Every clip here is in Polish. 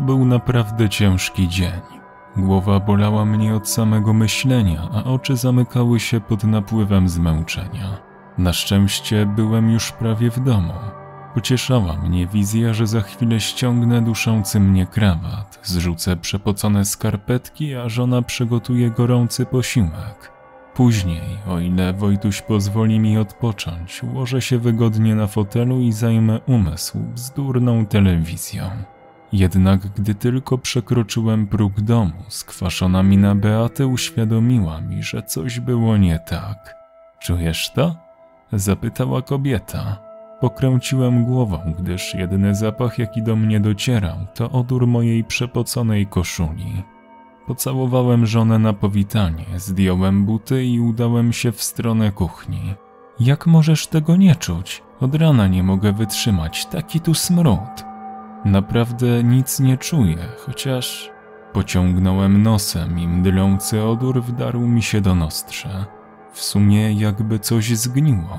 To był naprawdę ciężki dzień. Głowa bolała mnie od samego myślenia, a oczy zamykały się pod napływem zmęczenia. Na szczęście byłem już prawie w domu. Pocieszała mnie wizja, że za chwilę ściągnę duszący mnie krawat, zrzucę przepocone skarpetki, a żona przygotuje gorący posiłek. Później, o ile Wojtuś pozwoli mi odpocząć, ułożę się wygodnie na fotelu i zajmę umysł bzdurną telewizją. Jednak gdy tylko przekroczyłem próg domu, skwaszona mina Beaty uświadomiła mi, że coś było nie tak. Czujesz to? Zapytała kobieta. Pokręciłem głową, gdyż jedyny zapach, jaki do mnie docierał, to odór mojej przepoconej koszuli. Pocałowałem żonę na powitanie, zdjąłem buty i udałem się w stronę kuchni. Jak możesz tego nie czuć? Od rana nie mogę wytrzymać, taki tu smród. Naprawdę nic nie czuję, chociaż pociągnąłem nosem i mdlący odór wdarł mi się do nostrza. W sumie jakby coś zgniło.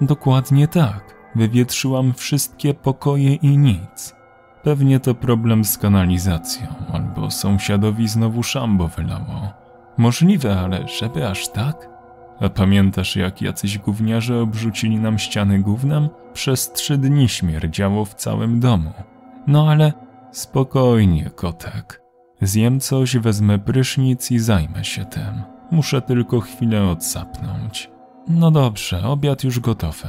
Dokładnie tak. Wywietrzyłam wszystkie pokoje i nic. Pewnie to problem z kanalizacją, albo sąsiadowi znowu szambo wylało. Możliwe, ale żeby aż tak? A pamiętasz, jak jacyś gówniarze obrzucili nam ściany gównem? Przez trzy dni śmierdziało w całym domu. No ale spokojnie, kotek. Zjem coś, wezmę prysznic i zajmę się tym. Muszę tylko chwilę odsapnąć. No dobrze, obiad już gotowy.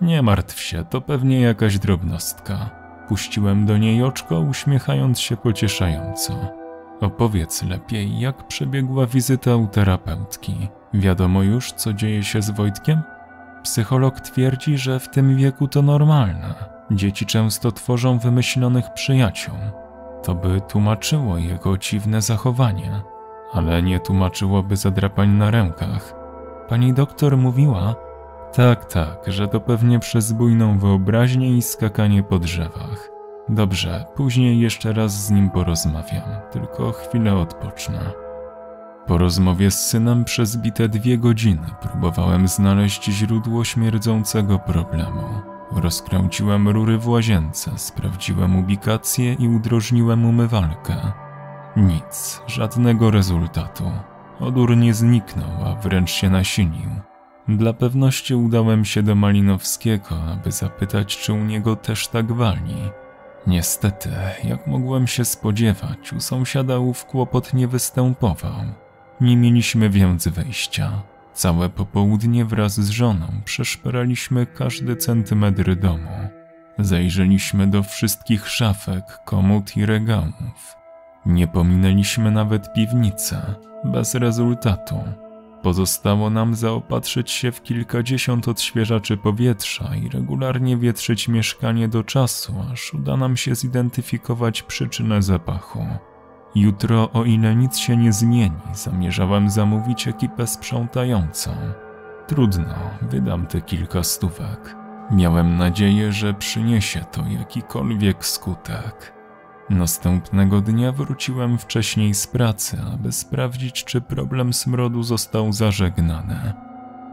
Nie martw się, to pewnie jakaś drobnostka. Puściłem do niej oczko, uśmiechając się pocieszająco. Opowiedz lepiej, jak przebiegła wizyta u terapeutki. Wiadomo już, co dzieje się z Wojtkiem? Psycholog twierdzi, że w tym wieku to normalne. Dzieci często tworzą wymyślonych przyjaciół. To by tłumaczyło jego dziwne zachowanie, ale nie tłumaczyłoby zadrapań na rękach. Pani doktor mówiła, tak, tak, że to pewnie przez bujną wyobraźnię i skakanie po drzewach. Dobrze, później jeszcze raz z nim porozmawiam, tylko chwilę odpocznę. Po rozmowie z synem przez bite dwie godziny próbowałem znaleźć źródło śmierdzącego problemu. Rozkręciłem rury w łazience, sprawdziłem ubikację i udrożniłem umywalkę. Nic, żadnego rezultatu. Odór nie zniknął, a wręcz się nasilił. Dla pewności udałem się do Malinowskiego, aby zapytać, czy u niego też tak wali. Niestety, jak mogłem się spodziewać, u sąsiada ów kłopot nie występował. Nie mieliśmy więc wyjścia. Całe popołudnie wraz z żoną przeszperaliśmy każdy centymetr domu. Zajrzeliśmy do wszystkich szafek, komód i regałów. Nie pominęliśmy nawet piwnicy, bez rezultatu. Pozostało nam zaopatrzyć się w kilkadziesiąt odświeżaczy powietrza i regularnie wietrzyć mieszkanie do czasu, aż uda nam się zidentyfikować przyczynę zapachu. Jutro, o ile nic się nie zmieni, zamierzałem zamówić ekipę sprzątającą. Trudno, wydam te kilka stówek. Miałem nadzieję, że przyniesie to jakikolwiek skutek. Następnego dnia wróciłem wcześniej z pracy, aby sprawdzić, czy problem smrodu został zażegnany.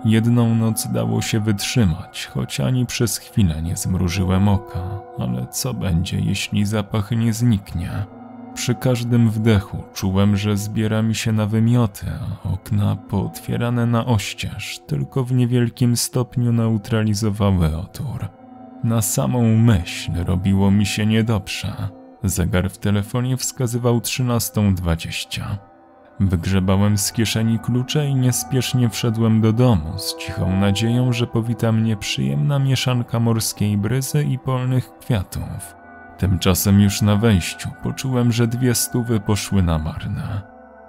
Jedną noc dało się wytrzymać, choć ani przez chwilę nie zmrużyłem oka, ale co będzie, jeśli zapach nie zniknie? Przy każdym wdechu czułem, że zbiera mi się na wymioty, a okna pootwierane na oścież tylko w niewielkim stopniu neutralizowały otór. Na samą myśl robiło mi się niedobrze. Zegar w telefonie wskazywał 13.20. Wygrzebałem z kieszeni klucze i niespiesznie wszedłem do domu z cichą nadzieją, że powita mnie przyjemna mieszanka morskiej bryzy i polnych kwiatów. Tymczasem już na wejściu poczułem, że dwie stówy poszły na marne.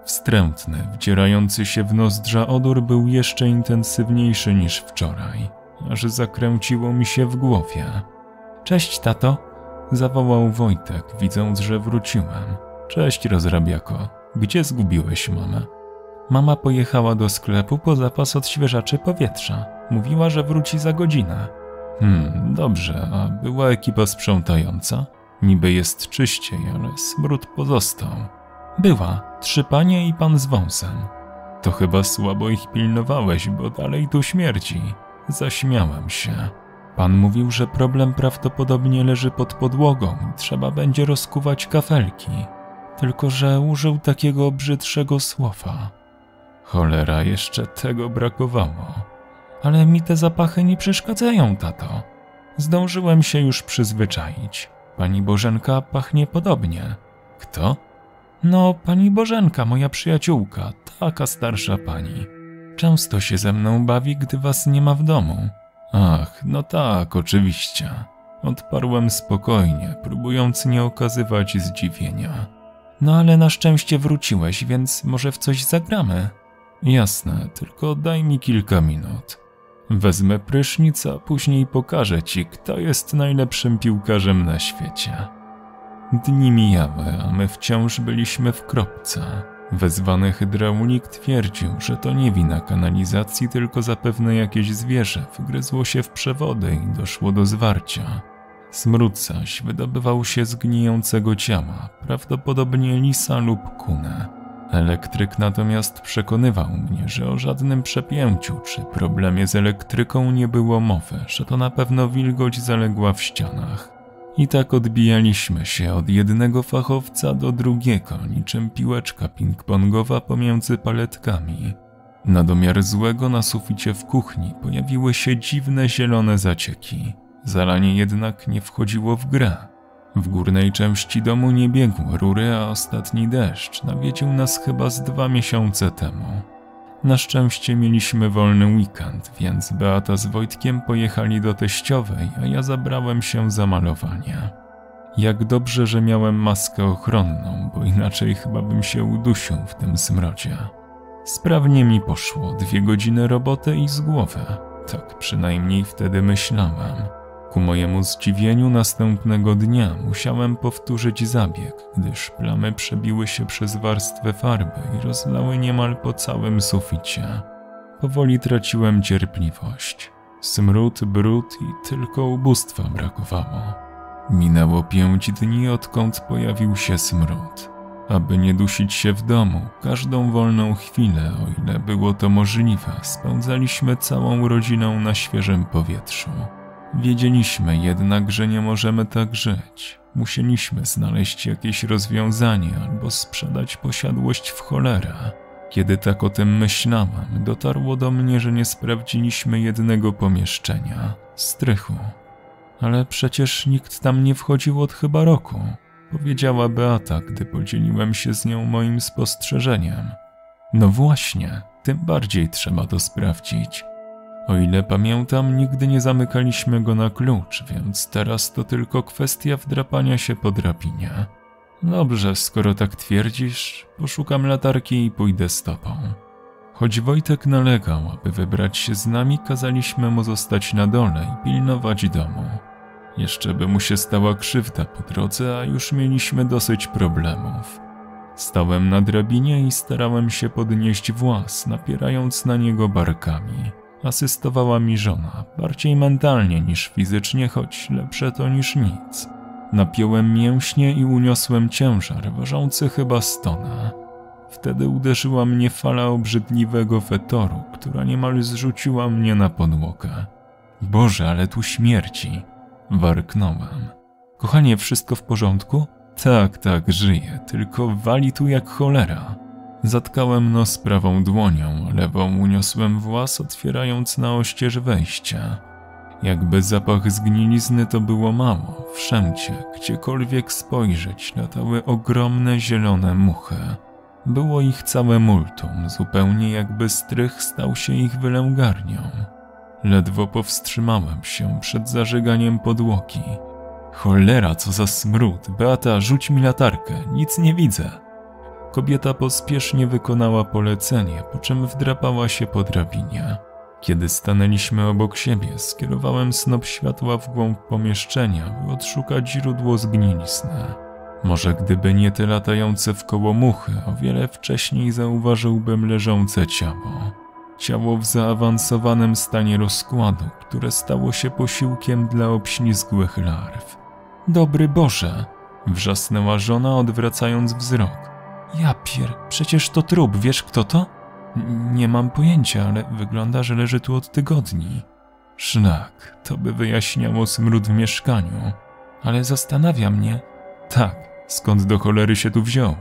Wstrętny, wdzierający się w nozdrza odór był jeszcze intensywniejszy niż wczoraj, aż zakręciło mi się w głowie. Cześć, tato, zawołał Wojtek, widząc, że wróciłem. Cześć, rozrabiako. Gdzie zgubiłeś mamę? Mama pojechała do sklepu po zapas odświeżaczy powietrza. Mówiła, że wróci za godzinę. Hmm, dobrze, a była ekipa sprzątająca? Niby jest czyściej, ale smród pozostał. Była, trzy panie i pan z wąsem. To chyba słabo ich pilnowałeś, bo dalej tu śmierdzi. Zaśmiałem się. Pan mówił, że problem prawdopodobnie leży pod podłogą i trzeba będzie rozkuwać kafelki. Tylko, że użył takiego brzydszego słowa. Cholera, jeszcze tego brakowało. Ale mi te zapachy nie przeszkadzają, tato. Zdążyłem się już przyzwyczaić. Pani Bożenka pachnie podobnie. Kto? No, pani Bożenka, moja przyjaciółka, taka starsza pani. Często się ze mną bawi, gdy was nie ma w domu. Ach, no tak, oczywiście. Odparłem spokojnie, próbując nie okazywać zdziwienia. No ale na szczęście wróciłeś, więc może w coś zagramy. Jasne, tylko daj mi kilka minut. Wezmę prysznic, a później pokażę ci, kto jest najlepszym piłkarzem na świecie. Dni mijały, a my wciąż byliśmy w kropce. Wezwany hydraulik twierdził, że to nie wina kanalizacji, tylko zapewne jakieś zwierzę wgryzło się w przewody i doszło do zwarcia. Smród zaś wydobywał się z gnijącego ciała, prawdopodobnie lisa lub kunę. Elektryk natomiast przekonywał mnie, że o żadnym przepięciu czy problemie z elektryką nie było mowy, że to na pewno wilgoć zaległa w ścianach. I tak odbijaliśmy się od jednego fachowca do drugiego, niczym piłeczka ping-pongowa pomiędzy paletkami. Na domiar złego na suficie w kuchni pojawiły się dziwne zielone zacieki. Zalanie jednak nie wchodziło w grę. W górnej części domu nie biegły rury, a ostatni deszcz nawiedził nas chyba z dwa miesiące temu. Na szczęście mieliśmy wolny weekend, więc Beata z Wojtkiem pojechali do teściowej, a ja zabrałem się za malowanie. Jak dobrze, że miałem maskę ochronną, bo inaczej chyba bym się udusił w tym smrodzie. Sprawnie mi poszło, dwie godziny roboty i z głowy. Tak przynajmniej wtedy myślałem. Ku mojemu zdziwieniu następnego dnia musiałem powtórzyć zabieg, gdyż plamy przebiły się przez warstwę farby i rozlały niemal po całym suficie. Powoli traciłem cierpliwość. Smród, brud i tylko ubóstwa brakowało. Minęło pięć dni, odkąd pojawił się smród. Aby nie dusić się w domu, każdą wolną chwilę, o ile było to możliwe, spędzaliśmy całą rodziną na świeżym powietrzu. Wiedzieliśmy jednak, że nie możemy tak żyć. Musieliśmy znaleźć jakieś rozwiązanie albo sprzedać posiadłość w cholerę. Kiedy tak o tym myślałem, dotarło do mnie, że nie sprawdziliśmy jednego pomieszczenia strychu. Ale przecież nikt tam nie wchodził od chyba roku, powiedziała Beata, gdy podzieliłem się z nią moim spostrzeżeniem. No właśnie, tym bardziej trzeba to sprawdzić. O ile pamiętam, nigdy nie zamykaliśmy go na klucz, więc teraz to tylko kwestia wdrapania się po drabinie. Dobrze, skoro tak twierdzisz, poszukam latarki i pójdę z tobą. Choć Wojtek nalegał, aby wybrać się z nami, kazaliśmy mu zostać na dole i pilnować domu. Jeszcze by mu się stała krzywda po drodze, a już mieliśmy dosyć problemów. Stałem na drabinie i starałem się podnieść włas, napierając na niego barkami. Asystowała mi żona, bardziej mentalnie niż fizycznie, choć lepsze to niż nic. Napiąłem mięśnie i uniosłem ciężar, ważący chyba stona. Wtedy uderzyła mnie fala obrzydliwego fetoru, która niemal zrzuciła mnie na podłogę. Boże, ale tu śmierci! Warknąłem. Kochanie, wszystko w porządku? Tak, tak, żyję, tylko wali tu jak cholera. Zatkałem nos prawą dłonią, lewą uniosłem włas, otwierając na oścież wejścia. Jakby zapach zgnilizny to było mało, wszędzie, gdziekolwiek spojrzeć, latały ogromne zielone muchy. Było ich całe multum, zupełnie jakby strych stał się ich wylęgarnią. Ledwo powstrzymałem się przed zażeganiem podłogi. Cholera, co za smród! Beata, rzuć mi latarkę, nic nie widzę. Kobieta pospiesznie wykonała polecenie, po czym wdrapała się po drabinie. Kiedy stanęliśmy obok siebie, skierowałem snop światła w głąb pomieszczenia, by odszukać źródło zgnilizny. Może gdyby nie te latające w koło muchy, o wiele wcześniej zauważyłbym leżące ciało. Ciało w zaawansowanym stanie rozkładu, które stało się posiłkiem dla obślizgłych larw. Dobry Boże! wrzasnęła żona, odwracając wzrok. Ja pier, przecież to trup, wiesz kto to? Nie mam pojęcia, ale wygląda, że leży tu od tygodni. Szlak, to by wyjaśniało smród w mieszkaniu. Ale zastanawia mnie, tak, skąd do cholery się tu wziął.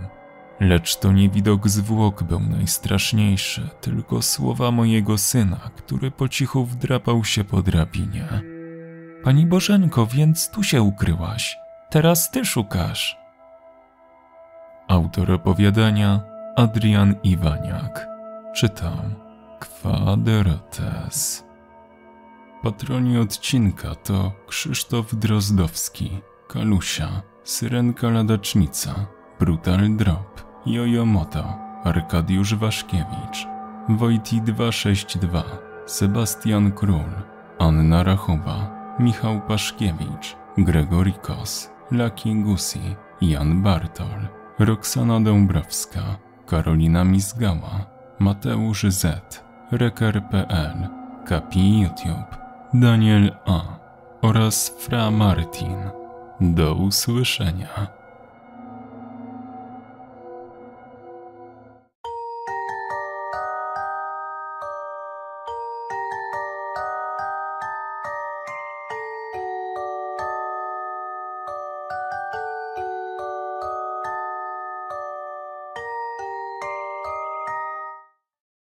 Lecz to nie widok zwłok był najstraszniejszy, tylko słowa mojego syna, który po cichu wdrapał się po drabinie. Pani Bożenko, więc tu się ukryłaś. Teraz ty szukasz. Autor opowiadania Adrian Iwaniak. Czytał Kwadrates. Patroni odcinka to Krzysztof Drozdowski, Kalusia, Syrenka Ladacznica, Brutal Drop, Jojo Moto, Arkadiusz Waszkiewicz, Wojti 262, Sebastian Król, Anna Rachuba, Michał Paszkiewicz, Gregory Kos, Lucky Gusi, Jan Bartol, Roxana Dąbrowska, Karolina Mizgała, Mateusz Z, Reker.pl, Kapi YouTube, Daniel A. oraz Fra Martin. Do usłyszenia.